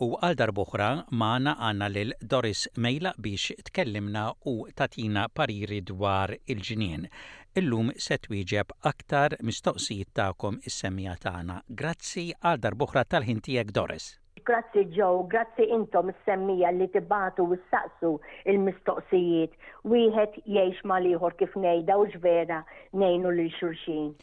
U għal darb'oħra magħna għandna lil Doris Mejlaq biex tkellimna u tagħtina pariri dwar il-ġnien. Illum se twieġeb aktar mistoqsijiet tagħkom is-semmiegħa tagħna. Grazzi għal darb'oħra tal-ħin tiegħek Doris. Grazzi Joe, grazzi intom is-semmiegħa li tibagħtu u ssaqsu l-mistoqsijiet. Wieħed jgħix mal-ieħor kif ngħidha hux vera ngħinu lil xulxin.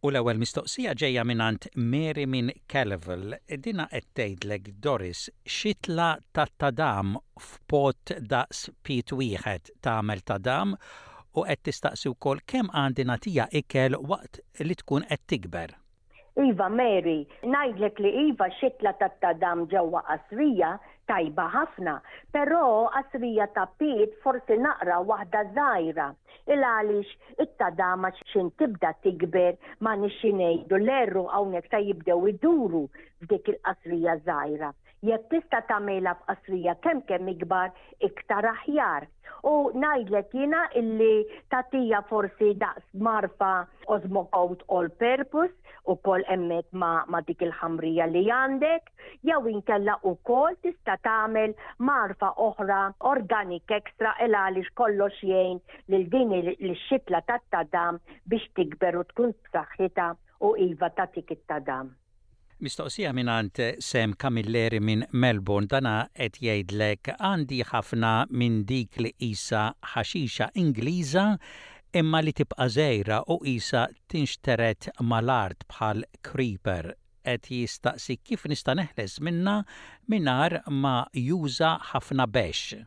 U l-ewwel mistoqsija ġejja mingħand Mary minn Kellevel. Dinha qed tgħidlek Doris, x'itla tat-tadam f'pot daqs pied wieħed tagħmel tadam u qed tistaqsi wkoll kemm għandi nagħtiha ikel waqt li tkun qed tikber. Iva Mary, ngħidlek li iva x'itla tat-tadam ġewwa qasrija tajba ħafna, però qasrija ta' pied forsi naqra waħda żgħira. Il-għaliex it-tadama x'in tibda tikber ma nixxi ngħidu l-erru hawnhekk sa jibdew iduru f'dik il-qasrija żgħira. Jekk tista' tagħmilha f'qasrija kemm kemm ikbar iktar aħjar. U ngħidlek jiena illi tagħtija forsi daqs marfa Osmocoat All Purpose ukoll hemmhekk ma' dik il-ħamrija li għandek. jew inkella ukoll tista' tagħmel mgħarfa oħra organic extra il għaliex kollox jgħin lil din ix-xitla tat-tadam biex tikber u tkun b'saħħitha u iva tagħtik it-tadam. Mistoqsija mingħand Sam Camilleri minn Melbourne dan qed jgħidlek għandi ħafna minn dik li qisha ħaxixa Ingliża imma li tibqa' żgħira u qisha tinxtered mal-art bħal creeper qed jistaqsi kif nista' neħles minnha mingħajr ma juża ħafna bexx.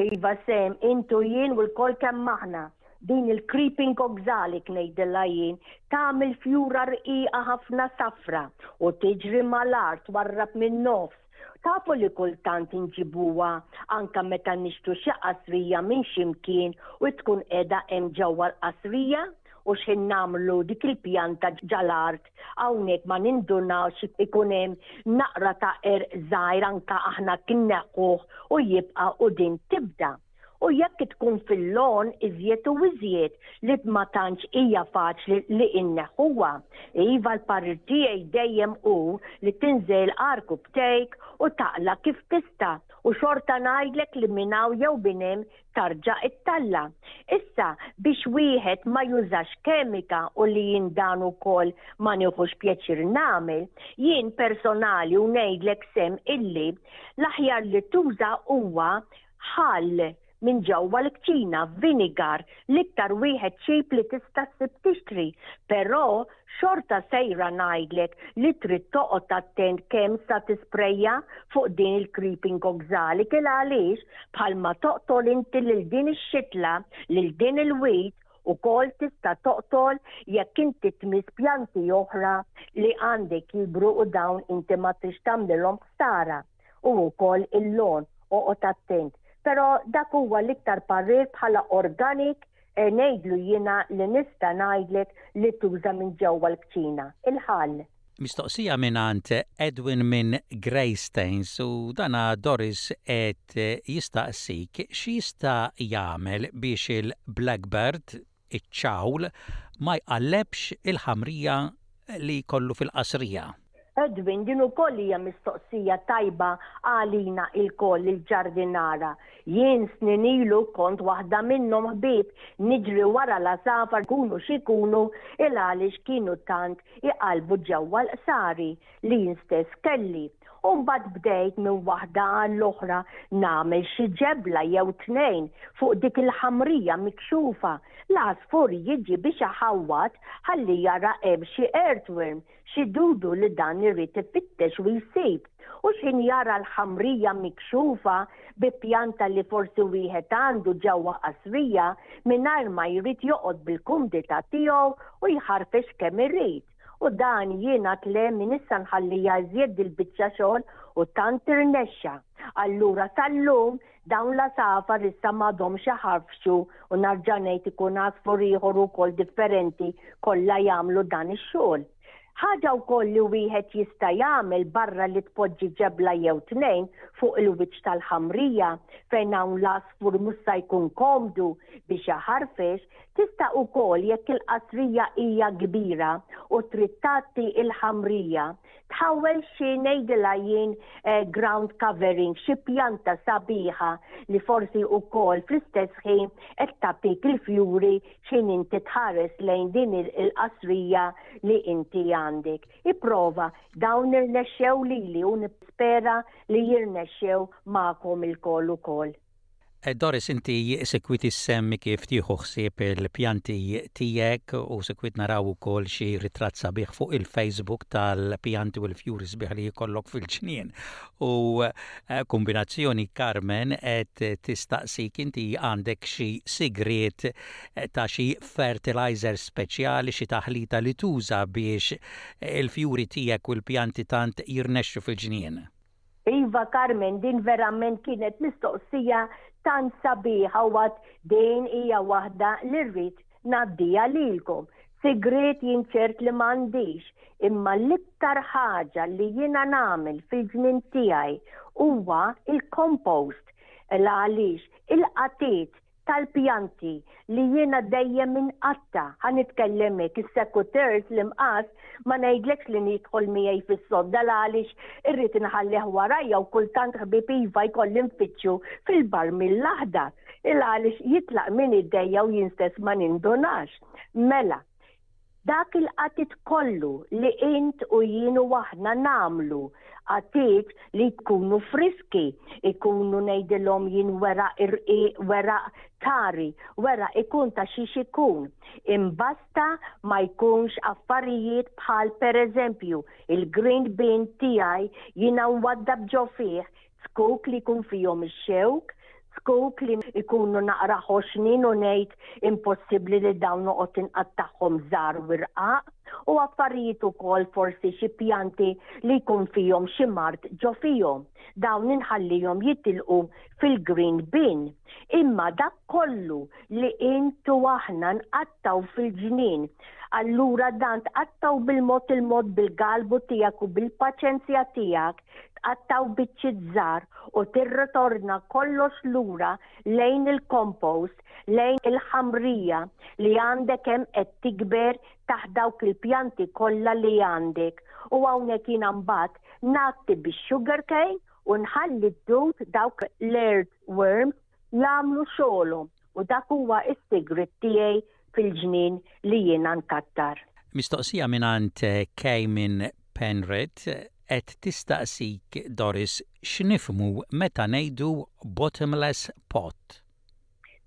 Iva Sam, int u jien u lkoll kemm aħna. Din il-creeping oxalic ngħidilha jien, tagħmel fjura rqiqa ħafna safra u tiġri mal-art twarrab min-nofs. Tafu li kultant inġibuha anka meta nixtru xi qasrija minn xi mkien u tkun qiegħda hemm ġewwa l-qasrija u x'ħin nagħmlu dik il-pjanta ġa l-art hawnhekk ma nindunawx ikun hemm naqra ta' għerq żgħir anka aħna kien neħħuh u jibqa' u din tibda. u jekk tkun fil-logħon iżjed u iżjed li ma tantx hija faċli li inneħħuha. Iva l-parir tiegħi dejjem hu li tinżel arku b'tejk u taqla' kif tista' u xorta ngħidlek li minn hawn jew minn hemm tarġa' ittalla'. Issa biex wieħed ma jużax kemika u li jien dan ukoll ma nieħux pjaċir nagħmel, jien personali u ngħidlek sehem illi l-aħjar li tuża huwa Ħall minn ġewwa l-kċina, vinegar, l-iktar wieħed cheap li tista' ssib tixtri, però xorta sejra ngħidlek li trid toqgħod attent kemm sa tisprejja fuq din il-creeping oxalic il għaliex bħalma toqtol inti lil din ix-xitla, lil din il-weed ukoll tista' toqtol jekk inti tmiss pjanti oħra li għandek jikbru u dawn inti ma trix tagħmlilhom ħsara. u wkoll il-lawn oqgħod attent. Però dak huwa l-iktar parir bħala organic eh, ngħidlu jiena li nista' ngħidlek li tuża minn ġewwa l-kċina. Il-ħall. Mistoqsija minn għand Edwin minn Greystanes u dana Doris qed jistaqsik x'jista' jagħmel biex il-blackbird iċ-ċawl ma jqallebx il-ħamrija li jkollu fil-qasrija. Edwin, din ukoll hija mistoqsija tajba għalina ilkoll il-ġardinara. Jien snin ilu kont waħda minnhom ħbieb niġri wara l-għasafar kunu x'ikunu il-għaliex kienu tant iqallbu ġewwa l-qsari. li jien stess kelli. U mbagħad bdejt minn waħda għall-oħra nagħmel xi ġebla jew tnejn fuq dik il-ħamrija mikxufa. L-għasfur jiġi biex iħawwad ħalli jara hemm xi earthworm, xi dudu li dan irid ifittex u jsib. U x'ħin jara l-ħamrija mikxufa bi pjanta li forsi wieħed għandu ġewwa qasrija mingħajr ma jrid joqgħod bil-kumdità tiegħu u jħarfex kemm irid. U dan jien għad le min issa nħallija iżjed dil-biċċa xogħol u tant tirnexxa. Allura sal-lum dawn l-għasafar issa m'għadhomx iħarfxu u narġa' ngħid ikun għasfur ieħor u wkoll differenti kollha jagħmlu dan ix-xogħol. Ħaġa wkoll li wieħed jista' jagħmel barra li tpoġġi ġebla jew tnejn fuq il-wiċċ tal-ħamrija fejn hawn l-għasfur mhux sa jkun komdu biex iħarfex, Tista' ukoll jekk il-qasrija hija kbira u trid tgħatti il-ħamrija, tħawwel xi ngħidilha jien ground covering, xi pjanta sabiħa li forsi ukoll fl-istess ħin qed tagħtik il-fjuri x'ħin inti tħares lejn din il-qasrija li inti għandek. Ipprova, dawn irnexxew lili u nispera li jirnexxew magħkom ilkoll ukoll. Doris inti sikwit issemmi kif tieħu ħsieb il-pjanti tiegħek u sikwit naraw ukoll xi ritratt sabiħ fuq il-Facebook tal-pjanti u l-fjuri sbieħ li jkollok fil-ġnien u kumbinazzjoni Carmen qed tistaqsik inti għandek xi sigriet ta' xi fertilizer speċjali xi taħlita li tuża biex il-fjuri tiegħek u l-pjanti tant jirnexxu fil-ġnien. Iva Carmen din verament kienet mistoqsija tant sabiħa u għad din hija waħda li rrid ngħaddiha lilkom. Sigriet jien ċert li m'għandix, imma l-iktar ħaġa li jiena nagħmel fil-ġnien tiegħi huwa l-compost l għaliex il-qatit tal-pjanti li jiena dejjem inqatta', ħa nitkellem hekk, is-secateurs, l-imqass, ma ngħidlekx li jidħol miegħi fis-sodda l-għaliex irrid inħallih warajja u kultant ħbieb iva jkolli nfittxu fil-barmil l-aħdar il-għaliex jitlaq minn idejja u jien stess ma nindunax. Mela, Dak il-qatgħet kollu li int u jien u aħna nagħmlu, qatgħiet li jkunu friski, ikunu ngħidilhom jien weraq irqiq, weraq tari, weraq ikun ta' xiex ikun, imbasta ma jkunx affarijiet bħal pereżempju il-green bean tiegħi jiena mwaddab ġo fih Zkuk li jkun fihom ix-xewk, zkuk li jkunu naqra ħoxnin u ngħid impossibbli li dawn noqgħod inqattagħhom żgħar u rqaq, u affarijiet ukoll forsi xi pjanti li jkun fihom xi mard ġo fihom. Dawn inħallihom jitilqu fil-green bin. Imma dak kollu li int u aħna nqattgħu fil-ġnien, allura dan tqattgħu bil-mod il-mod bil-galbu tiegħek u bil-paċenzja tiegħek, tqattaw biċċiet żgħar u tirritorna kollox lura lejn il-compost, lejn il-ħamrija li għandek hemm qed tikber taħt dawk il-pjanti kollha li għandek. U hawnhekk jiena mbagħad nagħti bix-sugar cane u nħalli ddut dawk l-earthworms jagħmlu xogħolhom u dak huwa s-sigriet tiegħi fil-ġnien li jiena nkattar. Mistoqsija mingħand Caymin Penrith qed tistaqsik Doris x'nifhmu meta ngħidu bottomless pot.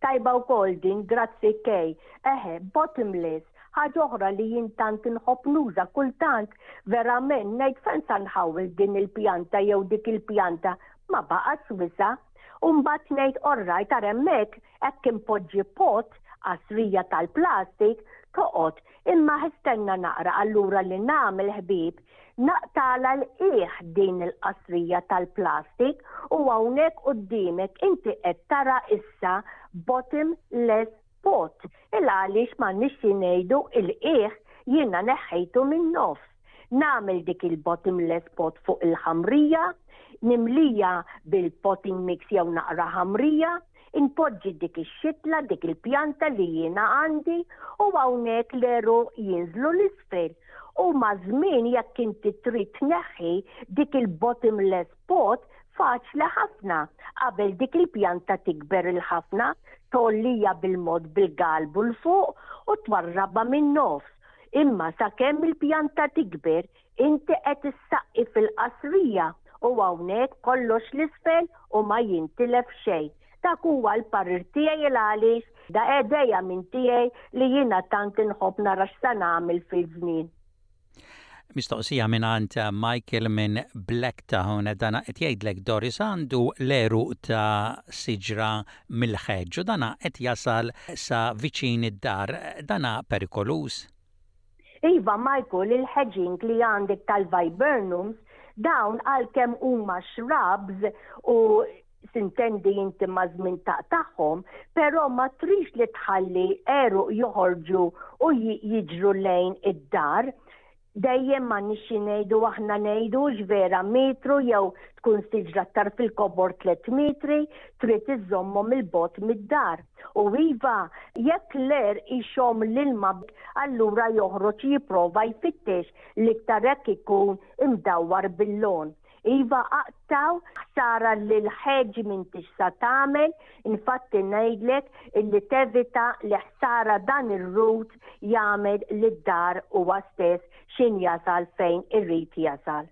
Tajba wkoll din, grazzi Kay. Eħe, bottomless, ħaġa oħra li jien tant inħobb nuża kultant verament ngħid fejn sa nħawwel din il-pjanta jew dik il-pjanta Ma baqgħetx wisa'. U mbagħad ngħid orrajt ara hemmhekk hekk inpoġġi pot, qasrija tal-plastik, toqgħod, imma stenna naqra allura li nagħmel ħbieb, naqtagħlha 'l qiegħ din il-qasrija tal-plastik u hawnhekk quddiemek inti qed tara issa bottom less Pot, il għaliex m'għandniex xi ngħidu il-qiegħ jiena neħħejtu min-nofs. Nagħmel dik il-bottomless pot fuq il-ħamrija, nimlija bil-potting mix jew naqra ħamrija, inpoġġi dik ix-xitla, dik il-pjanta li jiena għandi u hawnhekk l-għeruq jinżlu l-isfel u maż-żmien jekk inti trid tneħħi dik il-bottomless spot faċli ħafna qabel dik il-pjanta tikber il-ħafna tollija bil-mod bil-galbu l-fuq u twarrabha minn nofs. Imma sakemm il-pjanta tikber, inti qed issaqqi fil-qasrija u hawnhekk kollox l-isfel u ma jintilef xejn. Dak huwa l-parir tiegħi il għaliex da edejja minn tiegħi li jiena tant inħobb nara x'sa nagħmel fil-żmien. Mistoqsija mingħand Michael minn Blacktown, dana qed jgħidlek Doris għandu l-għeruq ta' siġra mill-ħeġġ u dana qed jasal sa viċin id-dar, dana perikoluż? Iva Michael, il-hedging li għandek tal-viburnums, dawn għalkemm huma shrubs u sintendi inti ma' żmien taqtaħħom, però ma trix li tħalli eru joħorġu u jiġru lejn id-dar. Dejjem ma nixi ngħidu aħna ngħidu vera metru jew tkun siġra tar fil-kobor 3 metri trid iżommhom il-bot mid-dar. U iva, jekk l-er ixom l-ilma allura joħroġ jipprova jfittex l-iktar hekk ikun imdawwar bil-lon. Iva aqtaw ħsara li l-ħeġ m'intix sa tagħmel, infatti ngħidlek illi tevita li ħsara dan ir-rut jagħmel lid-dar huwa stess x'in jasal fejn irid jasal.